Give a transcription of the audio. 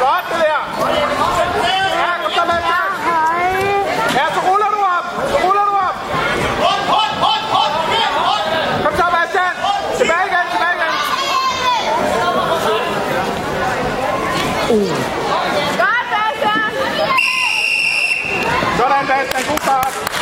Godt, det der. Kom så, Mathias. Ja, så ruller du op. Ruller du op. Kom så, Mathias. Tilbage igen, tilbage igen. Uh. Godt, Mathias. Sådan, Mathias. En god start.